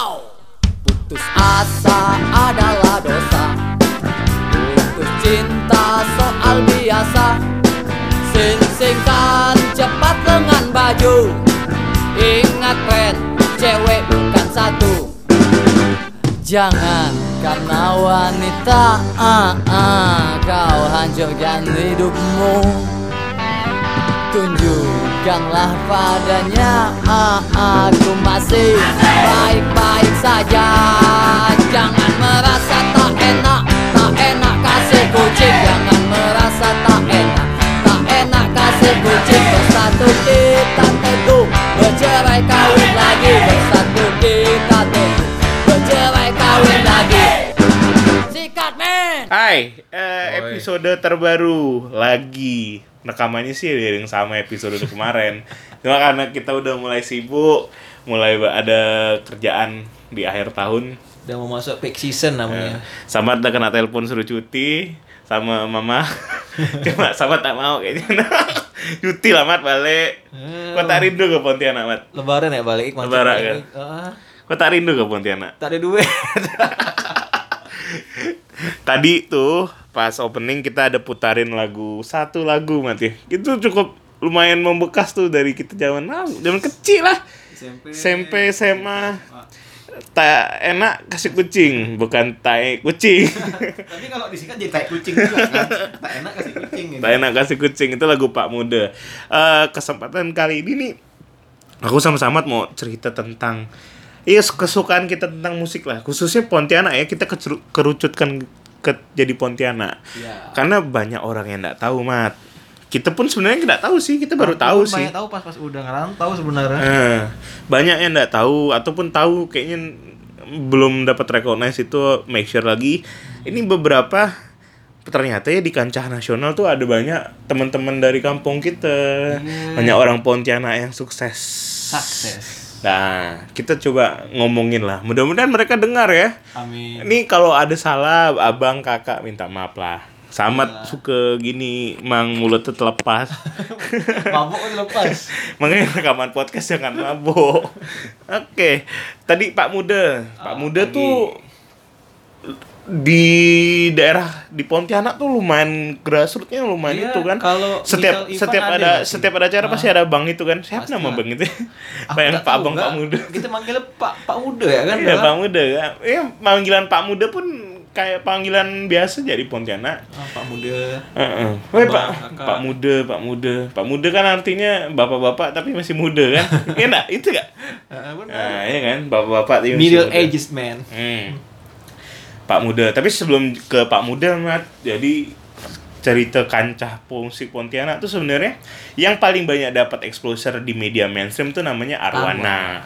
Wow. Putus asa adalah dosa. Putus cinta soal biasa. Sing-singkan cepat dengan baju. Ingat friend, cewek bukan satu. Jangan karena wanita ah, Kau hancurkan hidupmu Tunjukkanlah padanya. Ah, Aku masih baik-baik saja. Jangan merasa tak enak Tak enak kasih kucing. Jangan merasa tak enak Tak enak kasih kucing. Bersatu kita teguh Bercerai kawin lagi. Bersatu kita teguh Bercerai kawin lagi. Sikat men! Hai, eh, episode terbaru lagi rekamannya sih dari yang sama episode kemarin. Cuma karena kita udah mulai sibuk, mulai ada kerjaan di akhir tahun, Udah mau masuk peak season namanya. sama ada kena telepon suruh cuti sama mama. Cuma sama tak mau kayaknya. cuti lah mat balik. Eh, Kok tak rindu ke Pontianak mat? Lebaran ya balik Lebaran. Ah, Kok tak rindu ke Pontianak? tak ada duit. Tadi tuh pas opening kita ada putarin lagu satu lagu mati. Itu cukup lumayan membekas tuh dari kita zaman lama, zaman kecil lah. SMP. SMP SMA tak enak kasih kucing, bukan tai kucing. Tapi kalau disingkat jadi tai kucing juga kan. Tak enak kasih kucing gitu. tak enak kasih kucing itu lagu Pak Muda. Eh kesempatan kali ini nih aku sama Samad mau cerita tentang Iya kesukaan kita tentang musik lah khususnya Pontianak ya kita kerucutkan ke jadi Pontianak Iya. karena banyak orang yang nggak tahu mat kita pun sebenarnya nggak tahu sih kita baru tahu sih Banyak tahu pas pas udah ngerantau sebenarnya. Eh, banyak yang nggak tahu ataupun tahu kayaknya belum dapat recognize itu make sure lagi ini beberapa ternyata ya di kancah nasional tuh ada banyak teman-teman dari kampung kita Iya. banyak orang Pontianak yang sukses Sukses. Nah kita coba ngomongin lah mudah-mudahan mereka dengar ya Amin. ini kalau ada salah abang kakak minta maaf lah Samat Iya. suka gini mang mulutnya terlepas Mabuk kan lepas. Makanya rekaman podcast jangan mabuk. Oke, tadi Pak Muda, Pak Ah, Muda pagi. tuh di daerah di Pontianak tuh lumayan grassrootsnya lumayan Iya, itu kan. kalau setiap setiap ada ada setiap ada acara pasti ada bang itu kan. Siapa Pasti nama lah. bang itu? Aku Pak Abang Pak. Muda. Kita manggilnya Pak Pak Muda ya kan? Iya Pak? Muda. Ya panggilan Pak Muda pun kayak panggilan biasa jadi Pontianak. Ah, Pak Muda. Heeh. Woi Abang, Pak, kakak. Pak Muda, Pak Muda. Pak Muda kan artinya bapak-bapak tapi masih muda kan? Iya enggak? Itu? Ah, benar. Nah, iya kan, bapak-bapak Middle ages man. Hmm. Pak Muda, tapi sebelum ke Pak Muda, Mat, jadi cerita kancah musik Pontianak tuh sebenarnya yang paling banyak dapat exposure di media mainstream tuh namanya Arwana.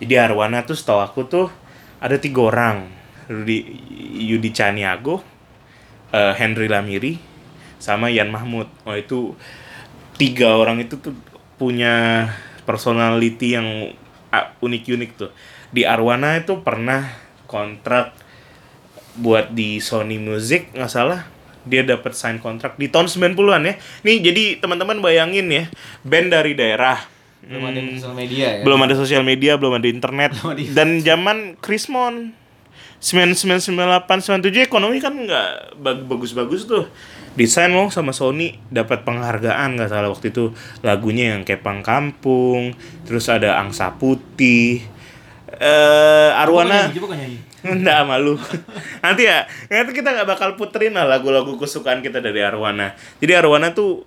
Jadi Arwana tuh setahu aku tuh ada tiga orang, Rudi Yudi Caniago, eh, Henry Lamiri, sama Yan Mahmud. Oh itu tiga orang itu tuh punya personality yang ah, unik-unik tuh. Di Arwana itu pernah kontrak buat di Sony Music nggak salah dia dapat sign kontrak di tahun 90-an ya. Nih jadi teman-teman bayangin ya, band dari daerah Belum ada Hmm, sosial media ya. belum ada sosial media, belum ada internet. Belum ada Dan zaman Krismon 9998 97 ekonomi kan nggak bag- bagus-bagus tuh. Desain lo sama Sony dapat penghargaan nggak salah waktu itu lagunya yang Kepang Kampung, terus ada Angsa Putih. Eh Arwana kan nyanyi. Nggak malu. Nanti ya, nanti kita nggak bakal puterin lah lagu-lagu kesukaan kita dari Arwana. Jadi Arwana tuh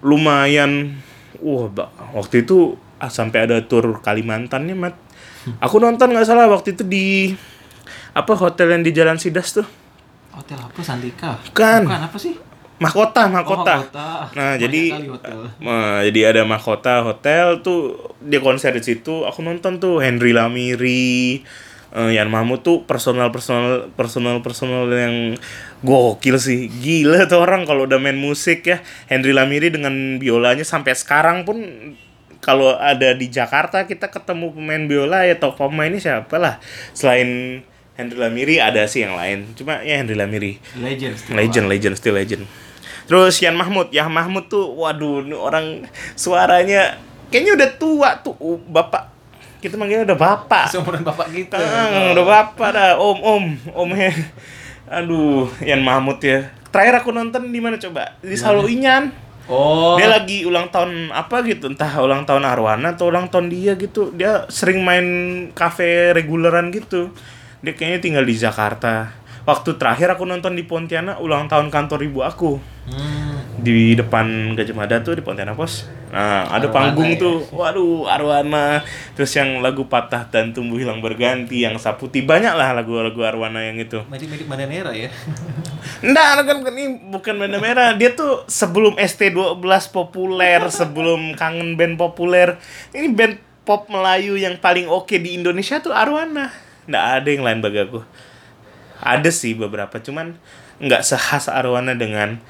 lumayan, wah ba- waktu itu ah, sampai ada tur Kalimantannya mat. Aku nonton nggak salah waktu itu di apa hotel yang di Jalan Sidas tuh. Hotel apa Santika? Bukan. Bukan apa sih? Mahkota, Oh, mahkota. mahkota. Nah, Banyak jadi. Nah, jadi ada mahkota hotel tuh dia konser di situ. Aku nonton tuh Henry Lamiri, eh, Yan Mahmud tuh personal personal personal personal yang gokil sih. Gila tuh orang kalau udah main musik ya. Henry Lamiri dengan biolanya sampai sekarang pun kalau ada di Jakarta kita ketemu pemain biola ya top pemainnya siapa lah selain Henry Lamiri ada sih yang lain cuma ya Henry Lamiri Legend. still legend legend still legend terus Yan Mahmud Yan Mahmud tuh waduh ini orang suaranya kayaknya udah tua tuh Uh, bapak kita manggilnya udah bapak. Seumuran bapak kita. Ah, udah bapak dah. Om om om he. Aduh Yan Mahmud ya. Terakhir aku nonton di mana coba? Di Salo Inyan. Oh. dia lagi ulang tahun apa gitu entah ulang tahun Arwana atau ulang tahun dia gitu. Dia sering main kafe reguleran gitu. Dia kayaknya tinggal di Jakarta. Waktu terakhir aku nonton di Pontianak ulang tahun kantor ibu aku. Hmm. Di depan Gajah Mada tuh di Pontianak Pos. Nah, ada Arwana panggung ya. tuh. Waduh, Arwana. Terus yang lagu Patah dan Tumbuh Hilang Berganti, yang Saputi banyak lah lagu-lagu Arwana yang itu. Mirip-mirip Bandanera ya. Enggak, kan kan ini bukan banda merah. Dia tuh sebelum ST12 populer, sebelum kangen band populer. Ini band pop Melayu yang paling oke di Indonesia tuh Arwana. Nggak ada yang lain bagi aku. Ada sih beberapa, cuman nggak sehas Arwana dengan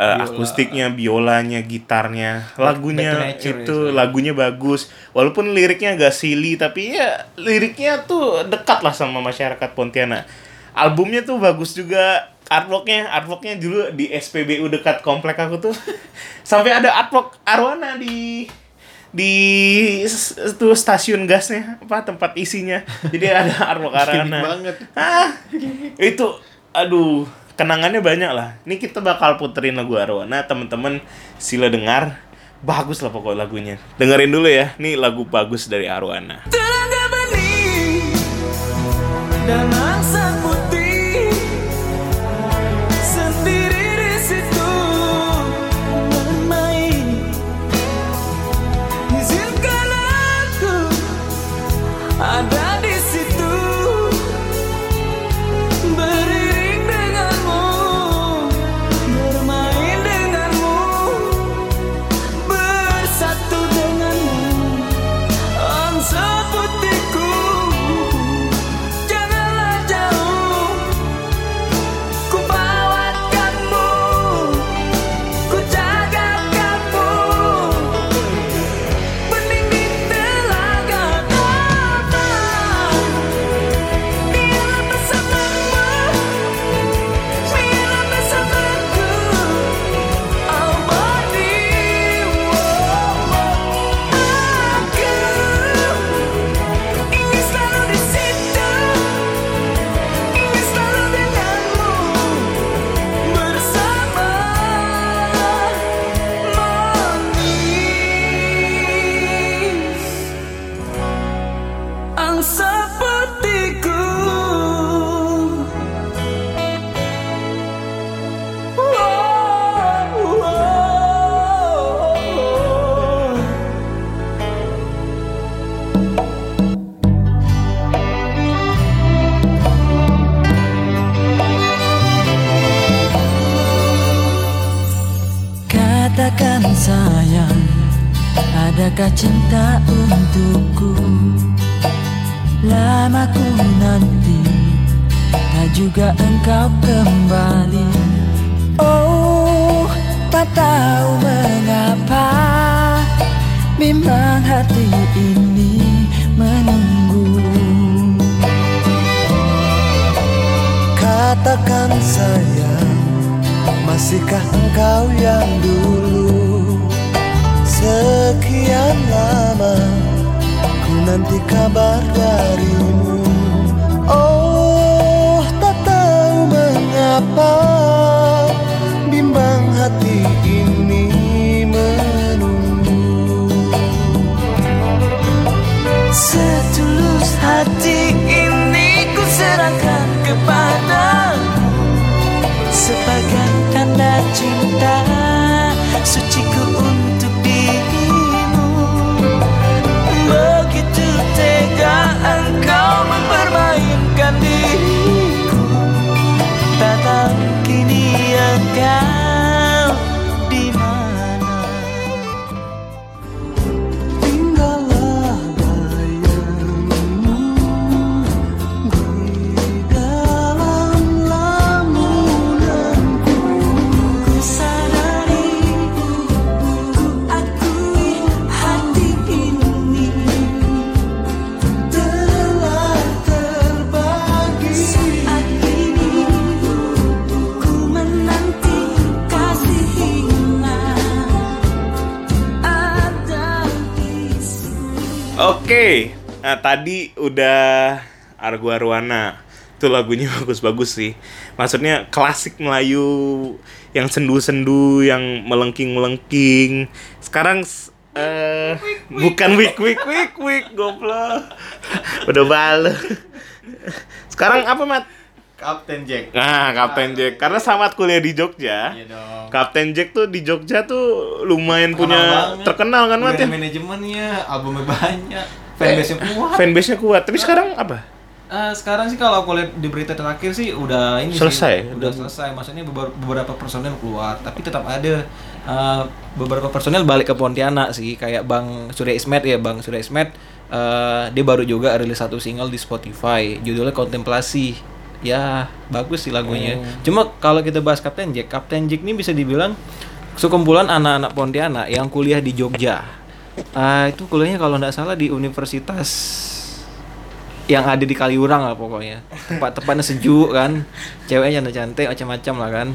eh, Biola. akustiknya, biolanya, gitarnya, lagunya nature itu ya, lagunya bagus. Walaupun liriknya agak silly, tapi ya liriknya tuh dekat lah sama masyarakat Pontianak. Albumnya tuh bagus juga. Artworknya, artworknya dulu di SPBU dekat komplek aku tuh sampai ada artwork Arwana di di tuh stasiun gasnya apa tempat isinya jadi ada Arwana banget. ah itu aduh kenangannya banyak lah. Ini kita bakal puterin lagu Arwana teman-teman. Sila dengar. Bagus lah pokok lagunya. Dengerin dulu ya. Nih lagu bagus dari Arwana. Dan adakah cinta untukku? Lama ku nanti, tak juga engkau kembali. Oh, tak tahu mengapa, bimbang hati ini menunggu. Katakan sayang Masihkah engkau yang dulu Nanti kabar darimu. Oh tak tahu mengapa Oke, Nah, tadi udah Argo Arwana. Itu lagunya bagus-bagus sih. Maksudnya klasik Melayu yang sendu-sendu, yang melengking-melengking. Sekarang eh bukan wik wik wik wik goblok. Udah balik. Sekarang apa, Mat? Kapten Jack. Nah, Kapten Jack. Karena Samat kuliah di Jogja. Iya dong. Kapten Jack tuh di Jogja tuh lumayan Terkenal punya banget. terkenal kan, Mat Udah ya? manajemennya, albumnya banyak, fanbase-nya kuat. Fanbase-nya kuat. Tapi sekarang apa? Eh, sekarang sih kalau aku lihat di berita terakhir sih udah ini Selesai? sih, udah selesai. Maksudnya beberapa, personel keluar, tapi tetap ada eh, beberapa personel balik ke Pontianak sih, kayak Bang Surya Ismet ya, Bang Surya Ismet. eh, dia baru juga rilis satu single di Spotify, judulnya Kontemplasi. Ya bagus sih lagunya. Cuma kalau kita bahas Kapten Jack, Kapten Jack ini bisa dibilang sekumpulan anak-anak Pontianak yang kuliah di Jogja. Ah, itu kuliahnya kalau nggak salah di Universitas yang ada di Kaliurang lah pokoknya tempat tempatnya sejuk kan ceweknya cantik macam-macam lah kan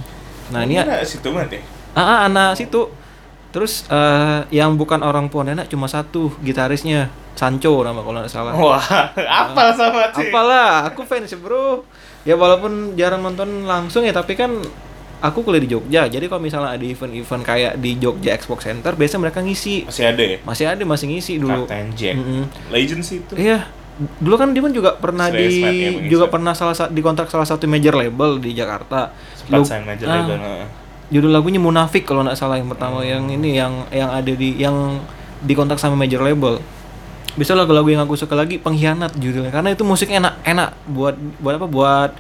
nah ini Mana situ mat ya? ah, ah, anak situ terus eh, yang bukan orang Pontianak cuma satu gitarisnya Sancho nama kalau nggak salah Wah, apal sama sih. apalah aku fans bro ya walaupun jarang nonton langsung ya tapi kan aku kuliah di Jogja jadi kalau misalnya ada event-event kayak di Jogja Xbox Center biasanya mereka ngisi Masih ada ya? masih ada masih ngisi dulu Kapten Jack. Mm-mm. Legend sih itu. Iya. Dulu kan dia pun juga pernah di ya, juga pernah salah sa- di kontrak salah satu major label di Jakarta. Sempat Lu- sign major ah, label. heeh. Judul lagunya Munafik kalau nggak salah yang pertama yang ini yang yang ada di yang di kontrak sama major label. Bisa lagu-lagu yang aku suka lagi pengkhianat judulnya. Karena itu musiknya enak enak buat buat apa? Buat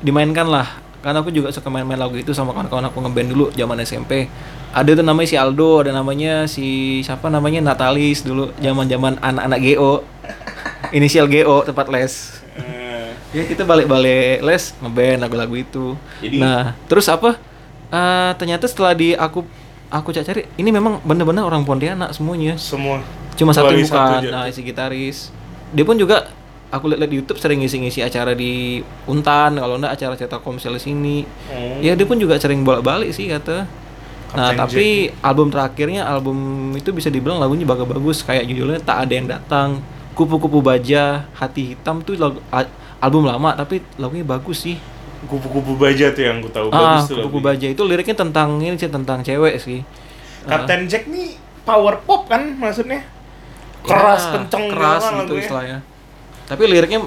dimainkan lah. Karena aku juga suka main-main lagu itu sama kawan-kawan aku ngeband dulu zaman SMP ada tuh namanya si Aldo ada namanya si siapa namanya? Natalis dulu zaman-zaman anak-anak GO inisial GO tempat les. Eh, ya kita balik-balik les ngeband lagu-lagu itu. Jadi- nah terus apa? Eh, ternyata setelah di aku aku cari ini memang bener-bener orang Pontianak semuanya. Semua. Cuma satu Kecuali bukan nah si gitaris. Dia pun juga aku lihat di YouTube sering ngisi-ngisi acara di Untan kalau enggak acara cetak komsel sini. Oh. ya dia pun juga sering bolak-balik sih kata. Nah tapi album terakhirnya album itu bisa dibilang lagunya bagus-bagus. Kayak judulnya tak ada yang datang kupu-kupu baja hati hitam tuh lagu, album lama tapi lagunya bagus sih. Kupu-kupu baja tuh yang aku tahu ah bagus tuh. kupu-kupu baja itu liriknya tentang ini sih tentang cewek sih. Kapten Jack nih power pop kan maksudnya? Keras Ya, kenceng keras kan gitu lagunya. istilahnya tapi liriknya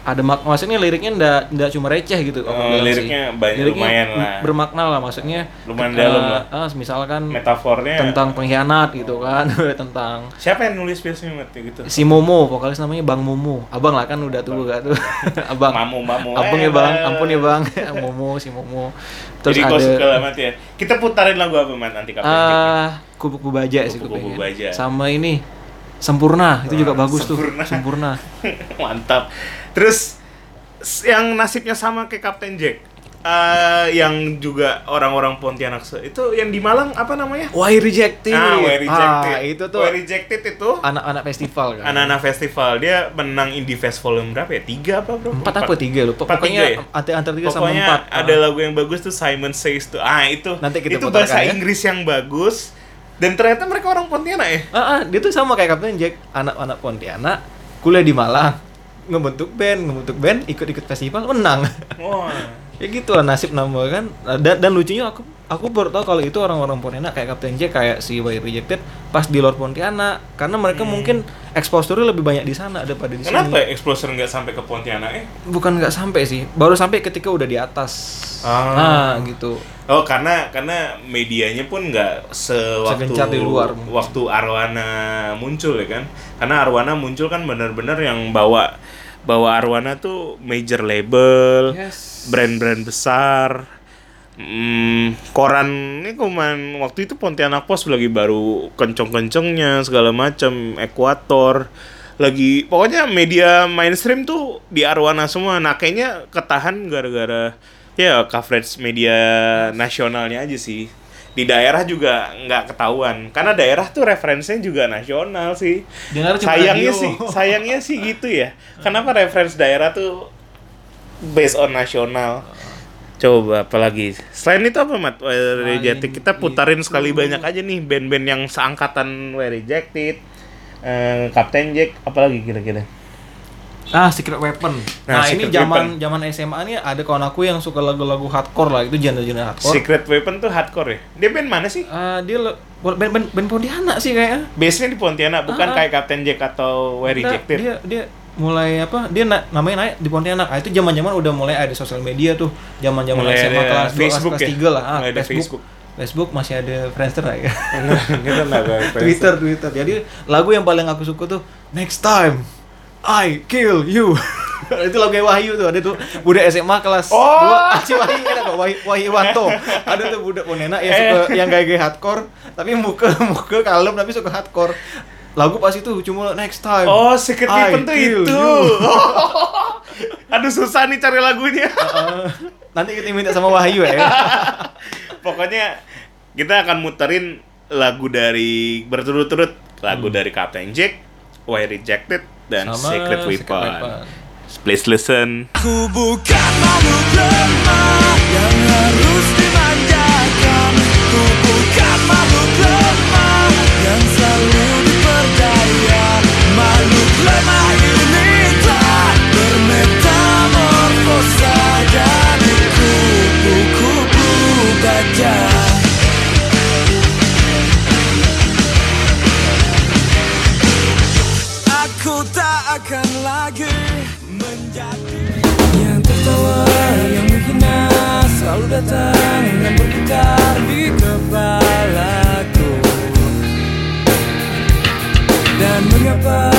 ada mak maksudnya liriknya ndak ndak cuma receh gitu Oh, bilang liriknya sih. banyak- lumayan lah. bermakna lah maksudnya Lumayan eh, dalam lah. ah, misalkan Metafornya tentang pengkhianat gitu kan tentang siapa yang nulis biasanya gitu? si Momo vokalis namanya Bang Momo abang lah kan udah tua gak tuh abang Mamu, Mamu. abang Eh, ya bang Bang. ampun ya bang Momo si Momo terus Jadi ada suka lah Mat ya. Kita putarin lagu apa Mat nanti Kapten Jack? ah kupu-kupu baja sih Kupu-kupu kupu Baja. sama ini sempurna itu juga bagus Sempurna. tuh sempurna Mantap. Terus yang nasibnya sama kayak Kapten Jack. eh, yang juga orang-orang Pontianak itu yang di Malang apa namanya? Why rejected? Ah, Why Rejected. Ah, itu tuh Why Rejected itu anak-anak festival kan. anak-anak festival dia menang Indie Fest volume berapa ya? Tiga apa bro? Empat apa tiga lupa. Empat, Pokoknya tiga ya? antara antara tiga sama Pokoknya empat. ada Ah. lagu yang bagus tuh Simon Says tuh. Ah itu. Nanti kita itu bahasa ya. Inggris yang bagus. Dan ternyata mereka orang Pontianak ya. Ah, ah, dia tuh sama kayak Kapten Jack, anak-anak Pontianak, kuliah di Malang, ngebentuk band, ngebentuk band, ikut-ikut festival, menang. Wah. ya gitu lah nasib nambah kan. Dan, dan lucunya aku aku baru tahu kalau itu orang-orang Pontianak kayak Kapten Jack, kayak si Why Rejected pas di luar Pontianak, karena mereka mungkin exposure lebih banyak di sana daripada di sini. Hmm. Kenapa Exploser nggak sampai ke Pontianak ya? Bukan nggak sampai sih, baru sampai ketika udah di atas. Ah. Nah, gitu. Oh karena karena medianya pun nggak sewaktu Segencar di luar. waktu Arwana muncul ya kan karena Arwana muncul kan benar-benar yang bawa bawa Arwana tuh major label Yes. brand-brand besar Hmm, koran ini kuman waktu itu Pontianak Post lagi baru kenceng-kencengnya segala macam Ekuator. Lagi pokoknya media mainstream tuh di Arwana semua. Nah kayaknya ketahan gara-gara ya coverage media nasionalnya aja sih. Di daerah juga nggak ketahuan. Karena daerah tuh referensinya juga nasional sih. Dengar sayangnya radio. sih sayangnya sih gitu ya. Kenapa referensi daerah tuh based on nasional coba apalagi selain itu apa mat Why Rejected kita putarin itu- sekali banyak aja nih band-band yang seangkatan Why Rejected eh, Kapten Jack, apalagi kira-kira? Ah, Secret Weapon. Nah, Nah, ini Secret zaman zaman SMA nih ada kawan aku yang suka lagu-lagu hardcore lah, itu genre-genre hardcore. Secret Weapon tuh hardcore ya? Dia band mana sih? Ah, dia band, band, band Pontianak sih kayaknya. Base-nya di Pontianak, bukan Ah. kayak Kapten Jack atau Nggak, Rejected. dia dia mulai apa? Dia na- namanya naik di Pontianak. Ah, itu zaman-zaman udah mulai ada sosial media tuh. Zaman-zaman Mulai SMA ada kelas 2 Facebook kelas ya? 3 lah. Ah, Mulai ada Facebook. Facebook. Facebook masih ada Friendster lah ya. Kita tahu. Twitter, Twitter. Jadi lagu yang paling aku suka tuh Next Time I Kill You. itu lagu Wahyu tuh ada tuh budak SMA kelas Oh. 2 si Wahyu kan kok Wahyu, Wahyu Wanto ada tuh budak ponena yang suka yang gaya-gaya hardcore tapi muka muka kalem tapi suka hardcore lagu pas itu cuma next time Oh, Secret I Weapon tuh itu. Aduh susah nih cari lagunya. Uh, nanti kita minta sama Wahyu ya Pokoknya kita akan muterin lagu dari berturut-turut lagu Hmm. dari Captain Jack, Why Rejected dan Sama Secret Secret Weapon. Weapon. Please listen. Ku bukan makhluk lemah yang harus dimanjakan Ku bukan makhluk lemah baja Aku tak akan lagi menjadi yang tertawa, yang menghina selalu datang dan berputar di kepalaku. Dan mengapa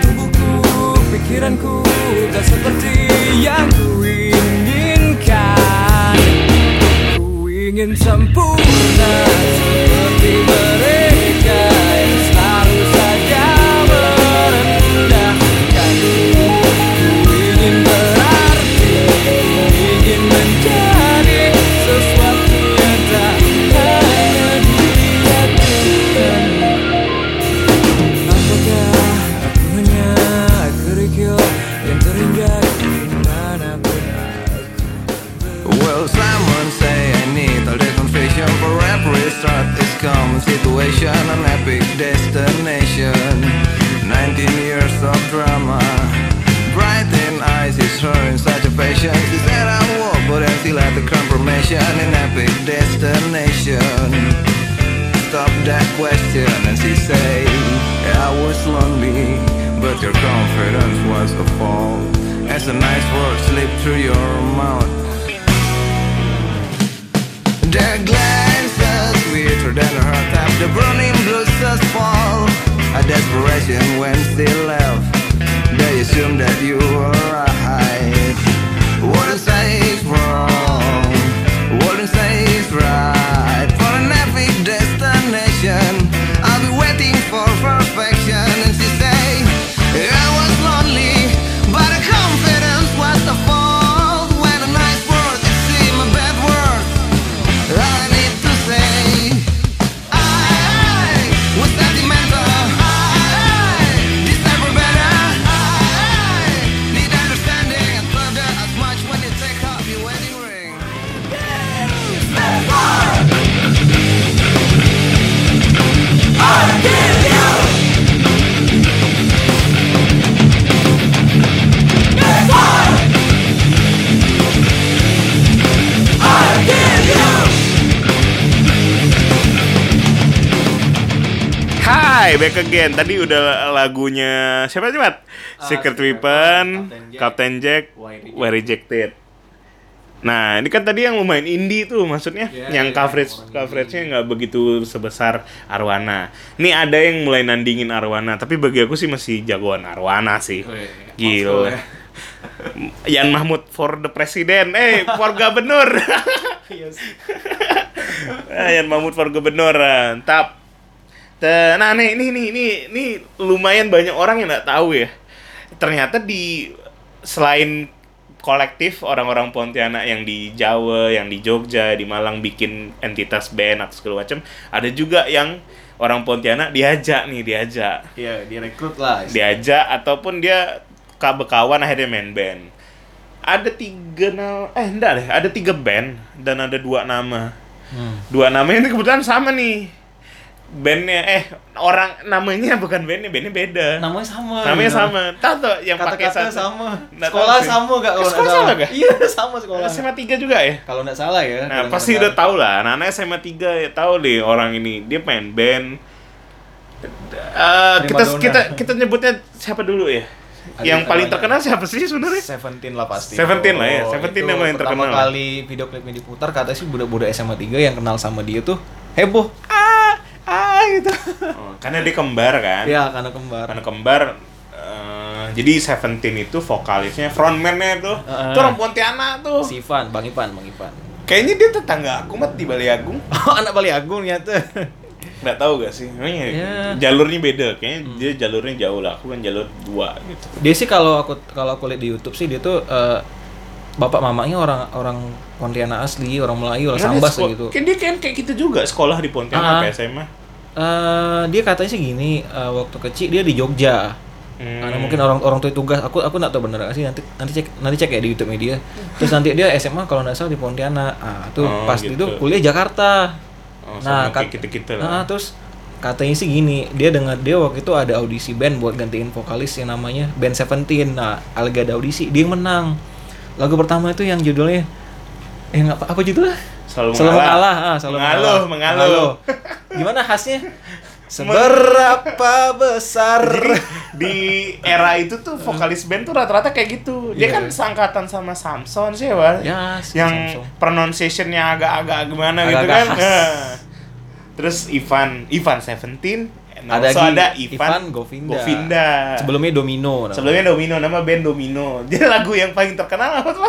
tubuhku, pikiranku tak seperti yang ku inginkan? Ingin sempurna seperti mereka yang situation, an epic destination. 19 years of drama, bright in eyes is her in such a passion. She said I walk, but I still had the confirmation, an epic destination. Stop that question, and she say I was lonely, but your confidence was a fall. As a nice word slipped through your mouth. Glances sweeter than a heart after burning blues just fall A desperation when they left They assume that you are right What is says wrong? What is says right? Hai, back again. Tadi udah lagunya siapa sih, Mat? Secret Secret Weapon, Captain Jack, Why Rejected. Why Rejected. Nah, ini kan tadi yang lumayan indie tuh maksudnya, Ya, yang ya, coverage orang coveragenya nggak begitu sebesar Arwana. Nih ada yang mulai nandingin Arwana, tapi bagi aku sih masih jagoan Arwana sih. Wih, Gila. old school ya. Yan Mahmud for the president, eh for gubernur. Iya. Ah, Yan Mahmud for gubernur, tap. Nah, nih, ini, ini, ini, ini lumayan banyak orang yang nggak tahu ya. Ternyata di selain kolektif orang-orang Pontianak yang di Jawa, yang di Jogja, di Malang bikin entitas band atau segala macam, ada juga yang orang Pontianak diajak nih, diajak Iya, direkrut lah. diajak ataupun dia ka- berkawan akhirnya main band. Ada tiga nama, eh enggak deh, ada tiga band dan ada dua nama. Hmm. Dua nama ini kebetulan sama nih. Bandnya eh orang namanya bukan bandnya bandnya beda Namanya sama. namanya gitu. sama tahu tuh yang pakai satu sama. Nggak sekolah tahu sama gak kalau Eh, sekolah sama nggak? Iya, sama sekolah. SMA 3 juga ya Kalau nggak salah ya. Nah, pasti udah tahu lah. Anak-anak SMA 3 ya tahu deh orang ini. Dia main band. Eh, kita kita kita nyebutnya siapa dulu ya? Ada- yang paling terkenal siapa sih sebenarnya? Seventeen lah pasti. Seventeen lah ya, Oh, Seventeen yang paling pertama terkenal. kali video klipnya diputar kata sih budak-budak SMA 3 yang kenal sama dia tuh heboh. Gitu. Oh, karena dia kembar kan. Iya, karena kembar. Karena kembar eh, jadi Seventeen itu vokalisnya frontman-nya tuh. Heeh. Itu orang Pontianak tuh. Si Ivan, Bang Ivan, Bang Ivan. Kayaknya dia tetangga aku mat di Bali Agung. Oh, anak Bali Agung ternyata. Nggak tahu gak sih? Ya. jalurnya beda. Kayaknya dia jalurnya jauh lah. Aku kan jalur dua gitu. Dia sih kalau aku kalau aku lihat di YouTube sih dia tuh eh, bapak mamanya orang orang Pontianak asli, orang Melayu, orang Sambas gitu. Kan dia kan kayak gitu juga sekolah di Pontianak Ah. kayak SMA. Eh, dia katanya sih gini, eh, waktu kecil dia di Jogja. Hmm. Karena mungkin orang orang tua tugas, aku aku nggak tahu bener nggak sih nanti nanti cek nanti cek ya di YouTube media. Terus nanti dia SMA kalau nggak salah di Pontianak. Ah, tuh Oh, pas gitu. itu kuliah Jakarta. Oh, nah, kayak gitu-gitu Nah, lah. terus katanya sih gini, dia dengar dia waktu itu ada audisi band buat gantiin vokalis yang namanya Band Seventeen. Nah, lagi ada audisi, dia yang menang. Lagu pertama itu yang judulnya eh nggak apa, apa judulnya? Selalu Selalu mengalah. mengalah, ah, selalu Mengaluh, mengalah. mengaluh. Gimana khasnya? Seberapa besar Jadi di era itu tuh vokalis band tuh rata-rata kayak gitu. Dia Iya. kan sangkatan sama Samson sih, Wal. Ya, si yang Samson. pronunciation-nya agak-agak gimana gitu Agak-agak kan. khas. Nah. Terus Ivan, Ivan Seventeen, and Ada lagi ada Ivan Ivan, Govinda. Govinda. Sebelumnya Domino. namanya. Sebelumnya Domino, nama band Domino. Dia lagu yang paling terkenal apa tuh?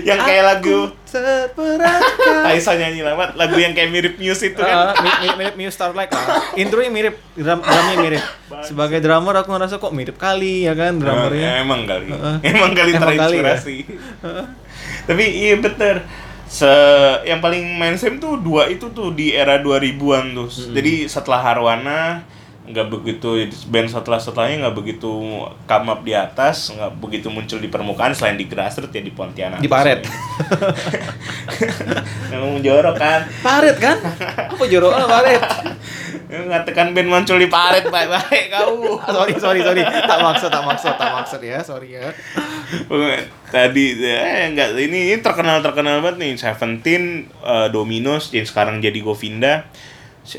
Yang kayak lagu terperangkap. Taisa nyanyi lah, Mat. lagu yang kayak mirip Muse itu kan. Ah, mi- mirip mirip Muse Starlight lah. Intronya mirip, drum drumnya mirip. Sebagai drummer aku ngerasa kok mirip kali ya kan Eh, drummernya. emang kali. Heeh. Emang kali Emang kali ya? terinspirasi. Tapi iya bener. Se yang paling mainstream tuh dua itu tuh di era 2000-an tuh. Jadi setelah Harwana nggak begitu band setelah setelahnya nggak begitu come up di atas nggak begitu muncul di permukaan selain di grassroots ya di Pontianak Di Paret. Emang jorok kan Paret kan? Apa jorok ah, Paret? ngatakan band muncul di Paret baik-baik kau sorry sorry sorry. Tak maksud tak maksud tak maksud ya sorry ya. tadi eh enggak ini, ini terkenal terkenal banget nih Seventeen eh, Dominos yang sekarang jadi Govinda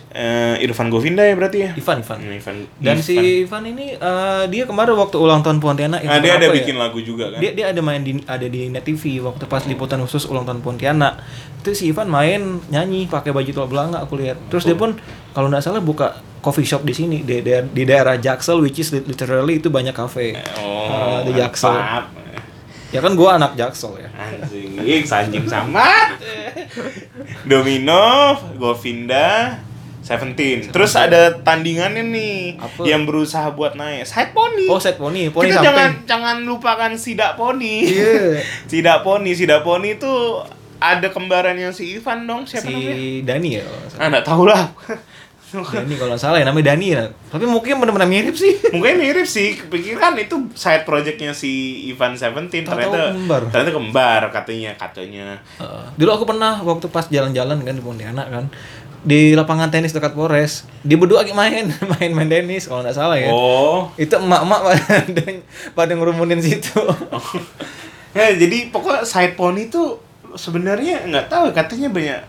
Eh, Irfan Govinda ya berarti ya? Ivan Ivan. Hmm, Ivan. Dan Ivan. si Ivan. Ini eh, dia kemarin waktu ulang tahun Pontianak nah, dia ada ya? bikin lagu juga kan? Dia dia ada main di ada di net TV waktu pas liputan khusus ulang tahun Pontianak. Itu si Ivan main nyanyi pakai baju tol belanga aku lihat. Terus dia pun kalau nggak salah buka coffee shop di sini di, daer- di daerah Jaksel which is literally itu banyak cafe oh Eh, di Jaksel. Mantap. ya kan gua anak Jaksel ya. Anjing sanjing sama. Domino Govinda Seventeen. Terus ada tandingannya nih Apa? yang berusaha buat naik. Side pony. oh set poni poni Kita jangan samping jangan lupakan sidak poni. Iya. sidak poni, sidak poni itu ada kembarannya si Ivan dong. Siapa si namanya? Dani ya. Ah, enggak tahu lah. Dani kalau salah ya namanya Dani ya tapi mungkin benar-benar mirip sih Mungkin mirip sih, kepikiran itu side projectnya si Ivan Seventeen ternyata kembar. ternyata kembar katanya katanya. Heeh. dulu aku pernah waktu pas jalan-jalan kan di Pontianak kan di lapangan tenis dekat Polres. Dia berdua lagi main main main tenis kalau nggak salah ya. Oh, itu emak-emak pada pada ngerumunin situ. Ya jadi pokoknya side pony itu sebenarnya nggak tahu katanya banyak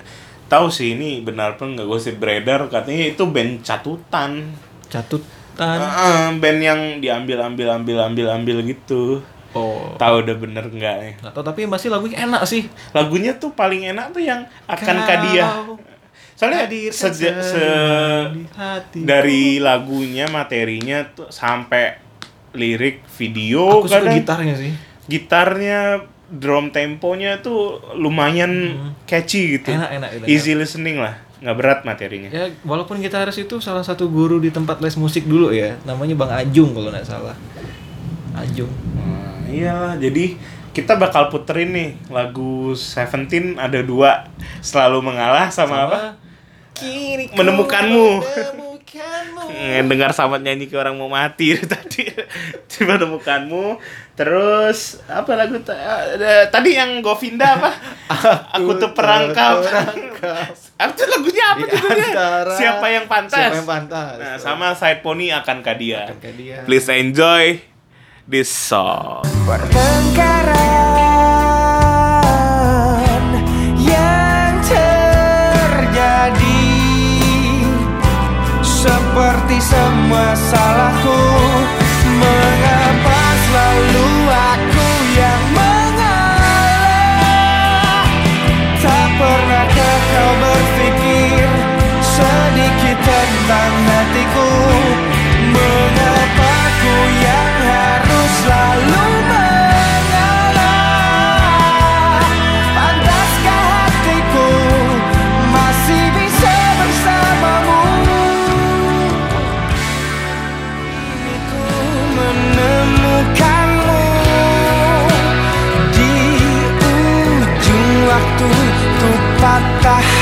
tahu sih ini benar pun nggak gosip beredar katanya itu band catutan. Catutan. Heeh, band yang diambil ambil ambil ambil ambil gitu. Oh. Tahu udah bener nggak nih? Nggak tahu tapi masih lagunya enak sih. Lagunya tuh paling enak tuh yang akan Kau kadia soalnya hadir sejak se di hati. dari lagunya materinya tuh sampai lirik video aku suka kadang gitarnya sih. Gitarnya drum temponya tuh lumayan catchy gitu. Enak, enak, enak. easy listening lah. Nggak berat materinya. Ya walaupun gitaris itu salah satu guru di tempat les musik dulu ya. Namanya Bang Ajung kalau nggak salah. Ajung. Nah, iya jadi kita bakal puterin nih lagu Seventeen ada dua. Selalu mengalah sama, apa kiri menemukanmu. menemukanmu. Hmm, dengar sahabat nyanyi ke orang mau mati tadi. Menemukanmu. Terus apa lagu eh, eh, tadi yang Govinda apa? Aku, tuh perangkap. aku tuh lagunya apa judulnya? siapa yang pantas? siapa yang pantas? Nah sama Side Pony akan kadia. akan please enjoy this song. mengerti semua salahku. ba, ba.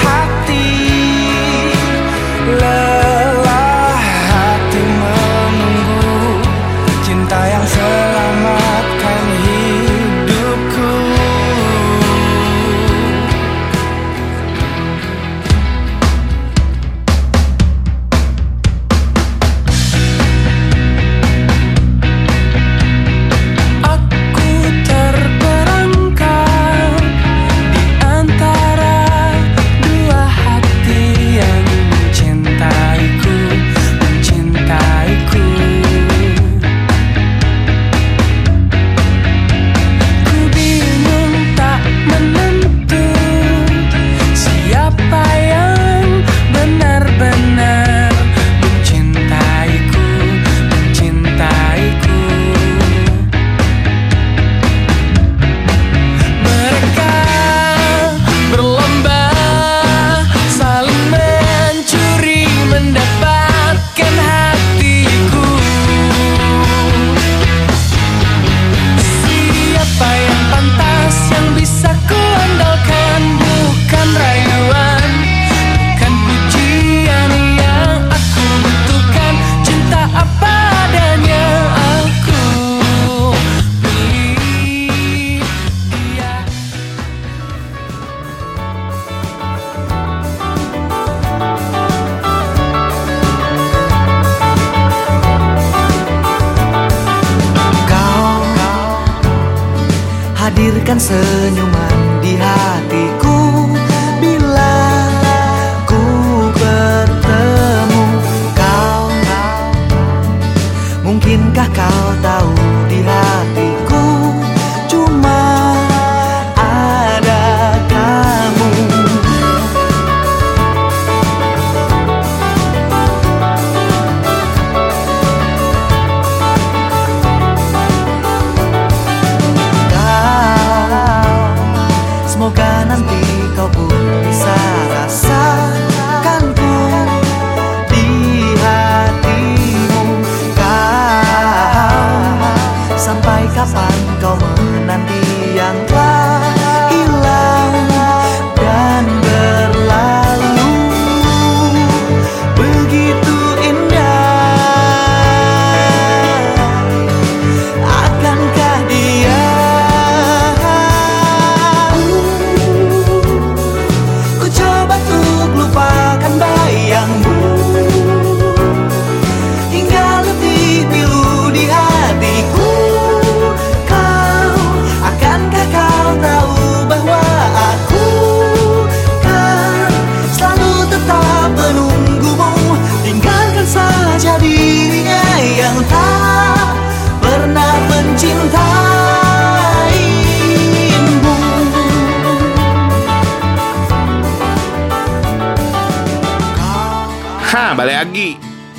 balik lagi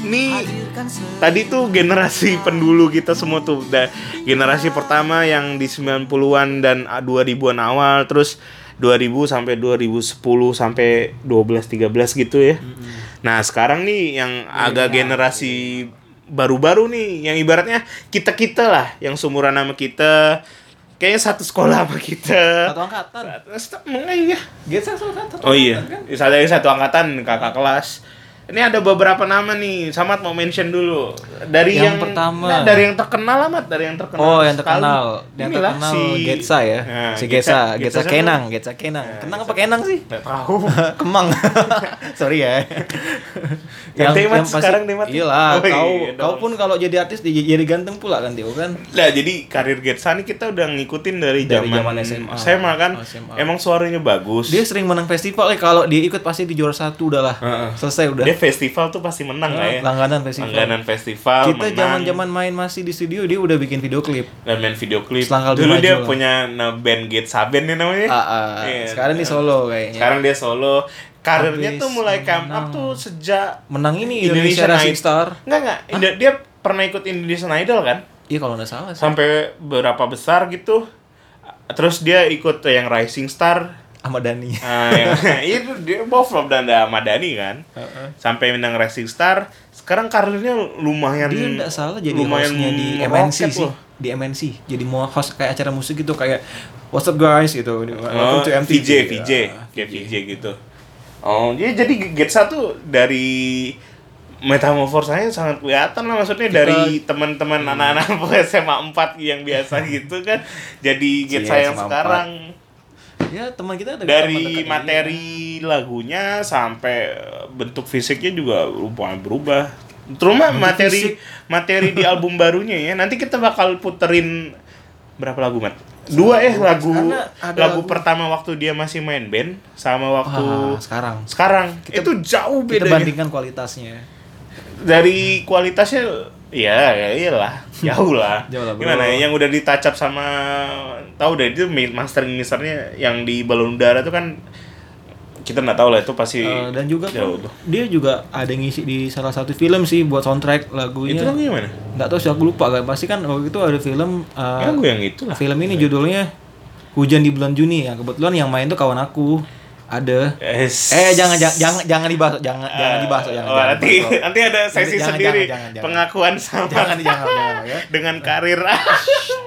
nih tadi tuh generasi pendulu kita semua tuh da, generasi pertama yang di 90-an dan ah, 2000-an awal terus 2000 sampai 2010 sampai 12 13 gitu ya. Mm -hmm. Nah, sekarang nih yang ya, agak ya, generasi baru-baru ya. nih yang ibaratnya kita-kita lah yang seumuran nama kita kayaknya satu sekolah sama kita. Satu angkatan. Satu, satu, Satu, satu, satu, satu, oh iya. Kan? Satu, satu angkatan kakak kelas ini ada beberapa nama nih, Samad mau mention dulu. Dari yang, Yang pertama. Nah, dari yang terkenal amat, dari yang terkenal. Oh, yang sekali. terkenal. Yang Inilah terkenal si Getsa ya. Nah, si Getsa, Getsa, Getsa siapa? Kenang, Getsa Kenang. Nah, Kenang Getsa apa Kenang sih? Nggak tahu. Kemang. Sorry ya. Ganti, Mat, sekarang deh, Mat. Iyalah, Oh, kau iya kau pun kalau jadi artis di- jadi ganteng pula kan Tio kan. Nah, jadi karir Getsa nih kita udah ngikutin dari, Dari zaman, zaman SMA. SMA kan. Oh, SMA. Emang suaranya bagus. Dia sering menang festival eh kalau dia ikut pasti di juara satu udah lah. Heeh. Selesai udah. Dia festival tuh pasti menang lah ya. Langganan festival. Langganan festival. Kita zaman-zaman main masih di studio dia udah bikin video klip. dan main video klip. Selangkah lebih Dulu dia lah. punya nah, band Getsa Band nih namanya. Ah, ah. Iya. Sekarang di Solo kayaknya. Sekarang dia solo. Karirnya Habis tuh mulai come up tuh sejak menang ini Indonesia Indonesia Rising. Star. Enggak enggak. Dia pernah ikut Indonesian Idol kan? Iya kalau nggak salah sih. Sampai berapa besar gitu. Terus dia ikut yang Rising Star. Ahmad Dhani. Ah, yang- itu dia Boflop dan ada Madani kan. Sampai menang Rising Star. Sekarang karirnya lumayan Dia nggak salah jadi lumayan hostnya di MNC sih. loh. Di MNC. Jadi mau host kayak acara musik gitu kayak What's up guys gitu. Oh, Welcome to MTV. VJ, VJ, Ah, kayak VJ gitu. Oh, jadi jadi Getsa tuh dari metamorfosanya sangat kelihatan lah maksudnya dari teman-teman Hmm. anak-anak SMA 4 yang biasa gitu kan jadi Getsa Iya, yang SMA sekarang Ya teman kita ada dari materi lagunya sampai bentuk fisiknya juga lumayan berubah. Terutama materi fisik. materi di album barunya ya. Nanti kita bakal puterin berapa lagu, Mat? Dua eh lagu lagu, lagu- pertama waktu dia masih main band sama waktu Ah, sekarang. sekarang. Kita- itu jauh Kita bedanya. bandingkan kualitasnya. Dari kualitasnya ya, ya iyalah, jauh lah. Jauh lah, bro. Gimana ya yang udah ditacap sama tahu deh itu mastering misternya yang di balon udara tuh kan kita nggak tahu lah itu pasti Eh, dan juga jauh tuh. dia juga ada ngisi di salah satu film sih buat soundtrack lagunya. Itu lagu yang mana? Nggak tahu sih aku lupa kan. Pasti kan waktu itu ada film eh, Ya, lagu yang itu lah. film ini judulnya Hujan di Bulan Juni ya. Kebetulan yang main tuh kawan aku. Ada. Es- Eh jangan jangan jangan, jangan dibahas, jangan jangan dibahas, jangan. oh, jangan nanti dibahas. nanti ada sesi Jangan, sendiri jangan, jangan, jangan. pengakuan sama Jangan jangan jangan ya. dengan karir.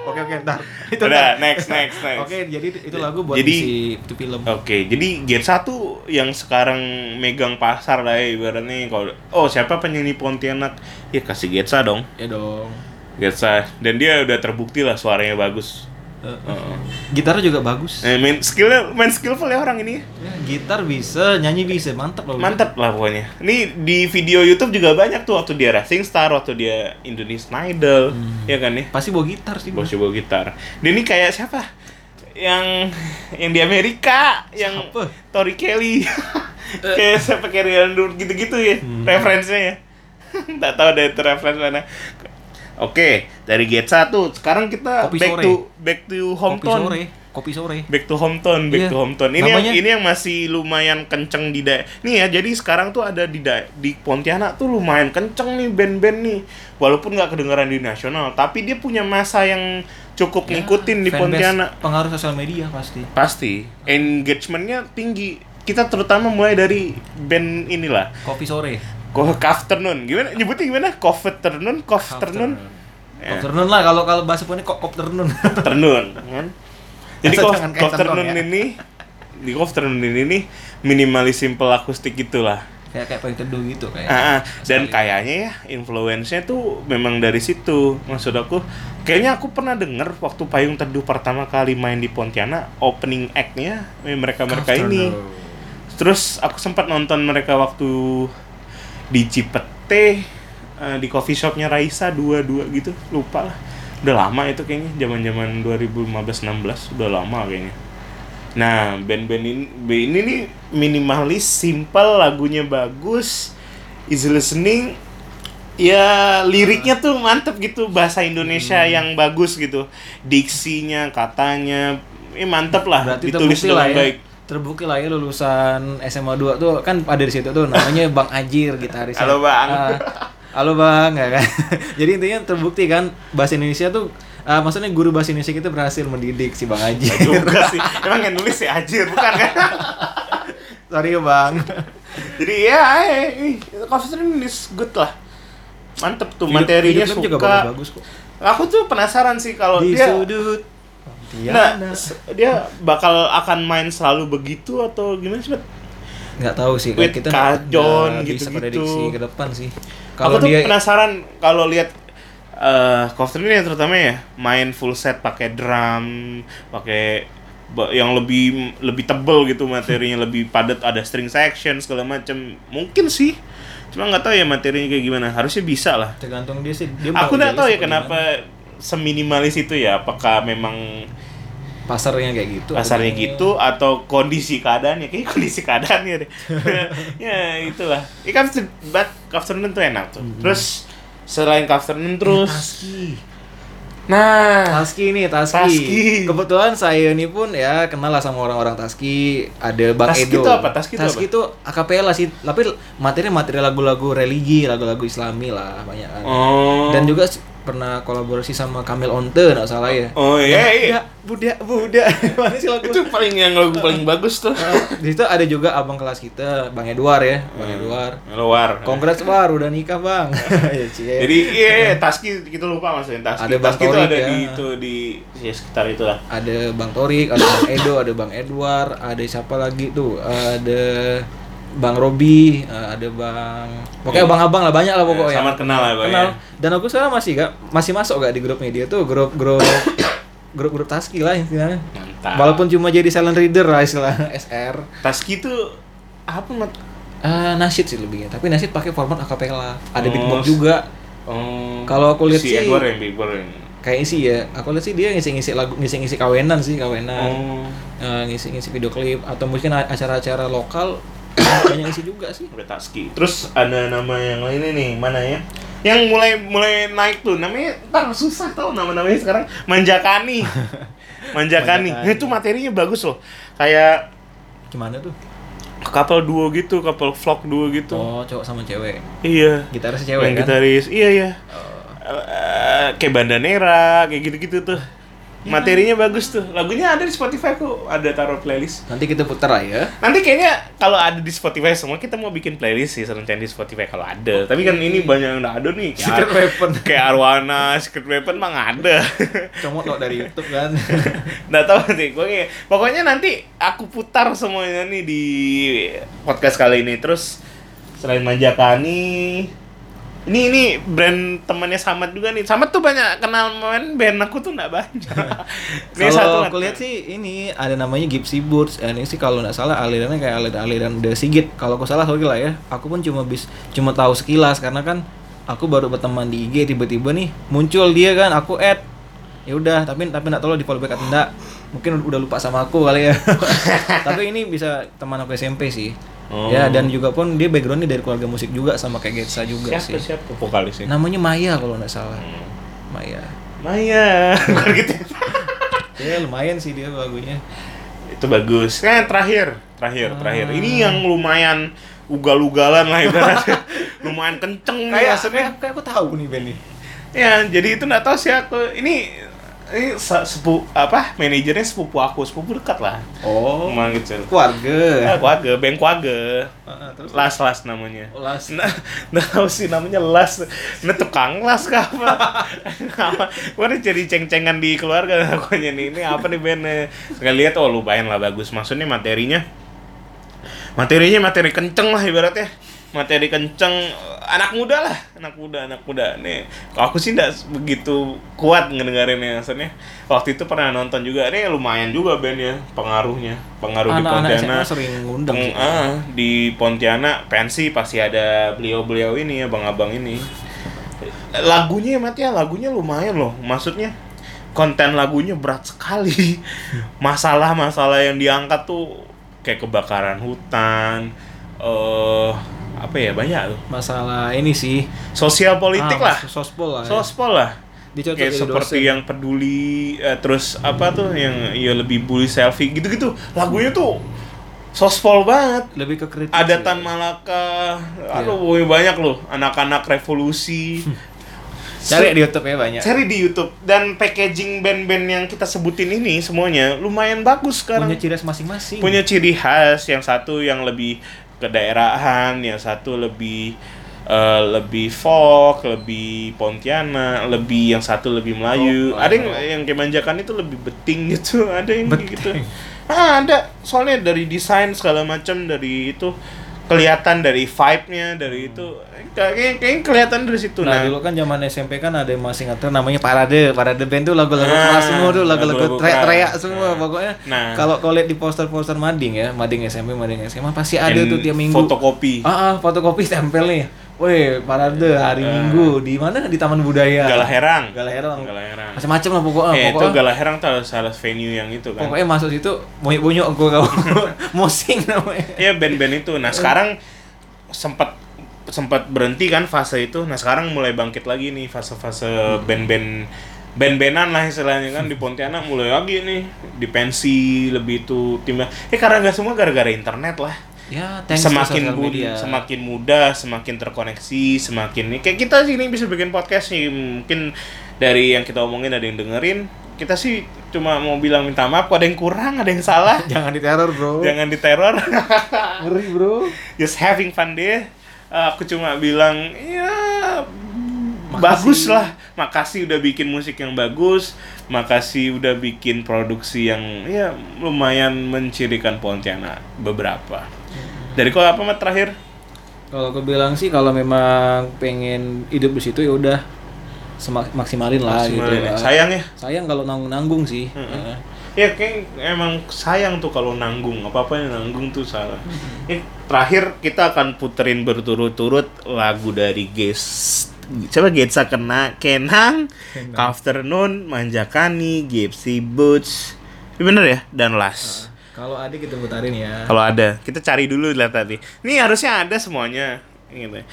Oke oke ntar. Itu Udah, ntar. next next next. Oke, jadi itu lagu buat Jadi- isi itu film. Oke, jadi Gen 1 yang sekarang megang pasar lah ya ibaratnya kalau oh siapa penyanyi Pontianak? Ya kasih Getsa dong. Ya dong. Getsa dan dia udah terbukti lah suaranya bagus. Eh. Gitarnya juga bagus. Eh, main skillnya main skillful ya orang ini. Ya, gitar bisa, nyanyi bisa, mantap loh. Mantap lah pokoknya. Ini di video YouTube juga banyak tuh waktu dia Racing Star, waktu dia Indonesian Idol, ya kan ya. Pasti bawa gitar sih. Bawa Bos. coba gitar. Dia ini kayak siapa? Yang yang di Amerika, yang Siapa? Tori Kelly. kayak siapa kayak Rian gitu-gitu ya referensinya ya. Tahu ada itu referensi mana. Oke, dari Getsa tuh sekarang kita Kopi back sore. to back to Kopi hometown. sore, kopi sore. Back to hometown, back Iya. to hometown. Ini Namanya- yang ini yang masih lumayan kenceng di daerah. Nih ya, jadi sekarang tuh ada di da- di Pontianak tuh lumayan kenceng nih band-band nih. Walaupun nggak kedengeran di nasional, tapi dia punya masa yang cukup ngikutin di Pontianak. Pengaruh sosial media pasti. Pasti engagementnya tinggi. Kita terutama mulai dari band inilah. Kopi sore. Afternoon. Gimana nyebutnya gimana? Coffee afternoon, coffee afternoon. Afternoon lah kalau kalau bahasa punya kok afternoon. afternoon kan jadi afternoon ya. ini di afternoon ini nih minimalis simple akustik gitulah kayak kayak paling teduh gitu kayak. Ah, ah. dan kayaknya ya influence-nya tuh memang dari situ maksud aku kayaknya aku pernah denger waktu payung teduh pertama kali main di Pontianak opening act-nya mereka mereka ini terus aku sempat nonton mereka waktu di Cipete eh, di coffee shopnya Raisa dua dua gitu lupa lah. Udah lama itu kayaknya zaman zaman 2015-16 udah lama kayaknya. Nah band-band ini band ini nih minimalis simple lagunya bagus easy listening. Ya liriknya tuh mantep gitu bahasa Indonesia Hmm. yang bagus gitu. Diksinya katanya ini mantep lah Berarti ditulis dengan ya. baik Terbukti lah ya lulusan SMA 2 tuh kan ada di situ tuh namanya Bang Ajir gitaris. Halo, Bang. Ah, halo Bang, ya kan. Jadi intinya terbukti kan bahasa Indonesia tuh ah, maksudnya guru bahasa Indonesia kita berhasil mendidik si Bang Ajir. juga sih emang yang nulis ya Ajir bukan kan Sorry ya Bang. jadi ya eh, eh, Coffee Stream is good lah mantep tuh Video- materinya video suka juga bagus-bagus kok. aku tuh penasaran sih kalau Di dia sudut nah Pontianak. s- dia bakal akan main selalu begitu atau gimana sih Bet? nggak tahu sih With kita Kajon, nggak bisa gitu-gitu. prediksi ke depan sih Aku kalau tuh dia penasaran kalau lihat eh Cover ini terutama ya main full set pakai drum, pakai yang lebih lebih tebel gitu materinya lebih padat ada string section segala macam mungkin sih cuma nggak tahu ya materinya kayak gimana harusnya bisa lah tergantung dia sih dia aku nggak tahu ya kenapa seminimalis itu ya apakah memang pasarnya kayak gitu pasarnya atau- gitu atau kondisi keadaannya? Kayak kondisi keadaannya deh. Ya itulah. Ini kan but afternoon tuh enak tuh. Terus selain afternoon terus Taski. Nah. Taski nih Taski. Taski. kebetulan saya ini pun ya kenal lah sama orang-orang Taski. Ada Bang Taski Edo. itu apa? Taski itu apa? itu akapela sih. Tapi materi materi lagu-lagu religi lagu-lagu Islami lah banyak. Oh. Dan juga pernah kolaborasi sama Kamil Onte nggak salah ya? Oh iya iya. Buddha Buddha. Mana sih lagu? Itu paling yang lagu paling bagus tuh. Nah, di situ ada juga abang kelas kita Bang Edward ya Bang Edward. Luar Congrats War udah nikah bang. Ya, cie. jadi iya, iya Taski kita lupa masukin Taski Ada Bang Taski itu ada ya. di itu di ya sekitar itulah ada Bang Torik, ada Bang Edo, ada Bang Edward, ada siapa lagi tuh? Ada Bang Robi, eh, ada Bang pokoknya abang-abang lah banyak lah pokoknya. Sama kenal lah, Bang, Kenal. ya. Dan aku sekarang masih gak masih masuk gak di grup media tuh grup grup grup grup Taski lah istilahnya. mantap Walaupun cuma jadi silent reader lah istilah SR. Taski itu apa mat Eh nasyid sih lebihnya, tapi nasyid pakai format akapela. Oh, Ada beatbox juga. oh Kalau aku lihat si sih- Edward yang Brother yang Kayaknya sih ya, aku lihat sih dia ngisi-ngisi lagu, ngisi-ngisi kawenan sih, kawenan. oh Eh, ngisi-ngisi video klip atau mungkin acara-acara lokal banyak isi juga sih. udah Taski terus ada nama yang lain nih mana ya yang mulai mulai naik tuh namanya ntar susah tau nama namanya sekarang Manjakani Manjakani Manjakani. itu materinya bagus loh kayak Gimana tuh? couple duo gitu couple vlog duo gitu Oh, cowok sama cewek. iya Gitaris yang cewek kan? gitaris iya iya Oh. Eh, kayak Bandanera kayak gitu-gitu tuh Ya. Materinya bagus tuh lagunya ada di Spotify kok ada taruh playlist Nanti kita putar lah ya. Nanti kayaknya kalau ada di Spotify semua kita mau bikin playlist sih rencana di Spotify kalau ada. Tapi kan ini banyak yang udah ada nih. Kayak Secret Weapon. Kayak Arwana, Secret Weapon mah nggak ada. Comot lo dari YouTube kan. Nggak tahu nanti. Pokoknya, pokoknya nanti aku putar semuanya nih di podcast kali ini. Terus selain Manjakani, ini ini brand temannya Samad juga nih. Samad tuh banyak kenal main band aku tuh nggak banyak. Kalau aku lihat sih ini ada namanya Gypsy Boots. Eh, Ini sih kalau nggak salah alirannya kayak aliran-aliran The Sigit. Kalau aku salah sorry lah ya. Aku pun cuma bis cuma tahu sekilas karena kan aku baru berteman di IG tiba-tiba nih muncul dia kan aku add ya udah tapi tapi nggak tahu lo di follow back atau enggak mungkin udah lupa sama aku kali ya tapi ini bisa teman aku SMP sih Oh. ya dan juga pun dia backgroundnya dari keluarga musik juga sama kayak Getsa juga siapa sih siapa vokalisnya? namanya Maya kalau nggak salah Hmm. Maya Maya, bukan gitu. ya lumayan sih dia lagunya itu bagus. Kan terakhir, terakhir, terakhir. Ah. Ini yang lumayan ugal-ugalan lah ibaratnya. lumayan kenceng nih kayak maksudnya. kayak, kayak aku tahu nih band nih Ya, jadi itu nggak tahu sih aku. Ini ini se- sepu apa? Manajernya sepupu aku, sepupu dekat lah. oh Emang gitu. keluarga Kuage, Beng Kuage. Ah, terus Las Las namanya. Oh, Las. Nah, nggak tahu sih namanya Las. Nah, tukang Las kah apa? apa? Gua udah jadi ceng-cengan di keluarga pokoknya nih. Ini apa nih bandnya? Sekali lihat oh lumayan lah bagus. Maksudnya materinya materinya materi kenceng lah ibaratnya. Materi kenceng anak muda lah, anak muda, anak muda. Nih, kalau aku sih tidak begitu kuat ngedengerinnya maksudnya. Waktu itu pernah nonton juga, nih lumayan juga bandnya, pengaruhnya, pengaruh di anak-anak SMA Pontianak. sering ngundang Peng- sih. ah, di Pontianak pensi pasti ada beliau-beliau ini ya bang-abang ini lagunya ya ya lagunya lumayan loh maksudnya konten lagunya berat sekali masalah-masalah yang diangkat tuh kayak kebakaran hutan eh apa ya banyak tuh. Masalah ini sih. Sosial politik Ah, lah. sospol lah ya. sospol lah. Dicocok kayak seperti dosen. yang peduli eh, terus apa tuh yang ya lebih bully selfie gitu-gitu. Lagunya tuh sospol banget. Lebih ke kritik ada sih. Tan Malaka, Iya. aduh woi, banyak loh. Anak-anak revolusi. cari di YouTube ya banyak. Cari di YouTube. Dan packaging band-band yang kita sebutin ini semuanya lumayan bagus sekarang. punya ciri khas masing-masing. Punya ciri khas, yang satu yang lebih kedaerahan, yang satu lebih eh, lebih folk, lebih Pontianak, lebih yang satu lebih Melayu. Oh, ada yang yang kemanjakan itu lebih beting gitu, ada yang kayak gitu. Ah, ada. Soalnya dari desain segala macam dari itu kelihatan dari vibe-nya, dari itu kayak kayaknya kelihatan dari situ. Nah, dulu kan zaman SMP kan ada yang masih ngetrend namanya Parade. Parade band tuh lagu-lagu Ah, keras semua tuh, lagu-lagu teriak-teriak semua pokoknya. Nah. kalau kalau lihat di poster-poster mading ya, mading SMP, mading SMA pasti ada And tuh tiap minggu. Fotokopi. Ah, ah, fotokopi tempel Woi, parade hari Minggu di mana? Di Taman Budaya. Galah Herang. Galah Herang. Galah Herang. Macam-macam lah pokoknya. eh, itu pokoknya, Galah Herang tuh harus venue yang itu kan. pokoknya masuk situ bonyok-bonyok gua kau. Mosing namanya. Iya band-band itu. Nah sekarang sempat sempat berhenti kan fase itu. Nah sekarang mulai bangkit lagi nih fase-fase band-band band-bandan lah istilahnya kan di Pontianak mulai lagi nih di pensi lebih itu timnya. Eh karena nggak semua gara-gara internet lah. Ya, semakin bud- semakin mudah, semakin terkoneksi, semakin nih kayak kita sini bisa bikin podcast nih mungkin dari yang kita omongin ada yang dengerin. Kita sih cuma mau bilang minta maaf, kok ada yang kurang, ada yang salah. Jangan diteror, Bro. Jangan diteror. Ngeri, Bro. just having fun deh. Eh, aku cuma bilang ya. Bagus lah. Makasih udah bikin musik yang bagus. Makasih udah bikin produksi yang ya lumayan mencirikan Pontianak beberapa. Dari kau apa mat terakhir? Kalau aku bilang sih kalau memang pengen hidup di situ ya udah maksimalin lah gitu. Ya. Sayang ya. Sayang kalau nanggung nanggung sih. Mm-mm. Eh, Ya kayak emang sayang tuh kalau nanggung apa-apa yang nanggung tuh salah. Eh, terakhir kita akan puterin berturut-turut lagu dari Ges. Coba Getsa kena Kenang, Afternoon, Manjakani, Gypsy Boots. Ini bener ya? Dan Las. Kalau ada kita putarin ya. Kalau ada, kita cari dulu lah tadi. Ini harusnya ada semuanya. Gitu.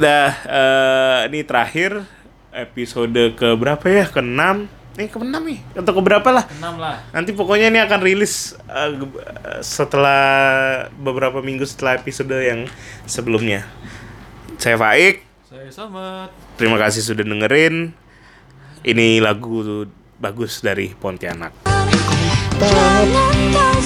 Dah, eh, ini terakhir episode ke berapa ya? Ke 6 Eh, ke 6 nih. Atau ke berapa lah? Enam lah. Nanti pokoknya ini akan rilis uh, uh, setelah beberapa minggu setelah episode yang sebelumnya. Saya Faik, Saya Samat. terima kasih sudah dengerin. Ini lagu bagus dari Pontianak. Jangan kau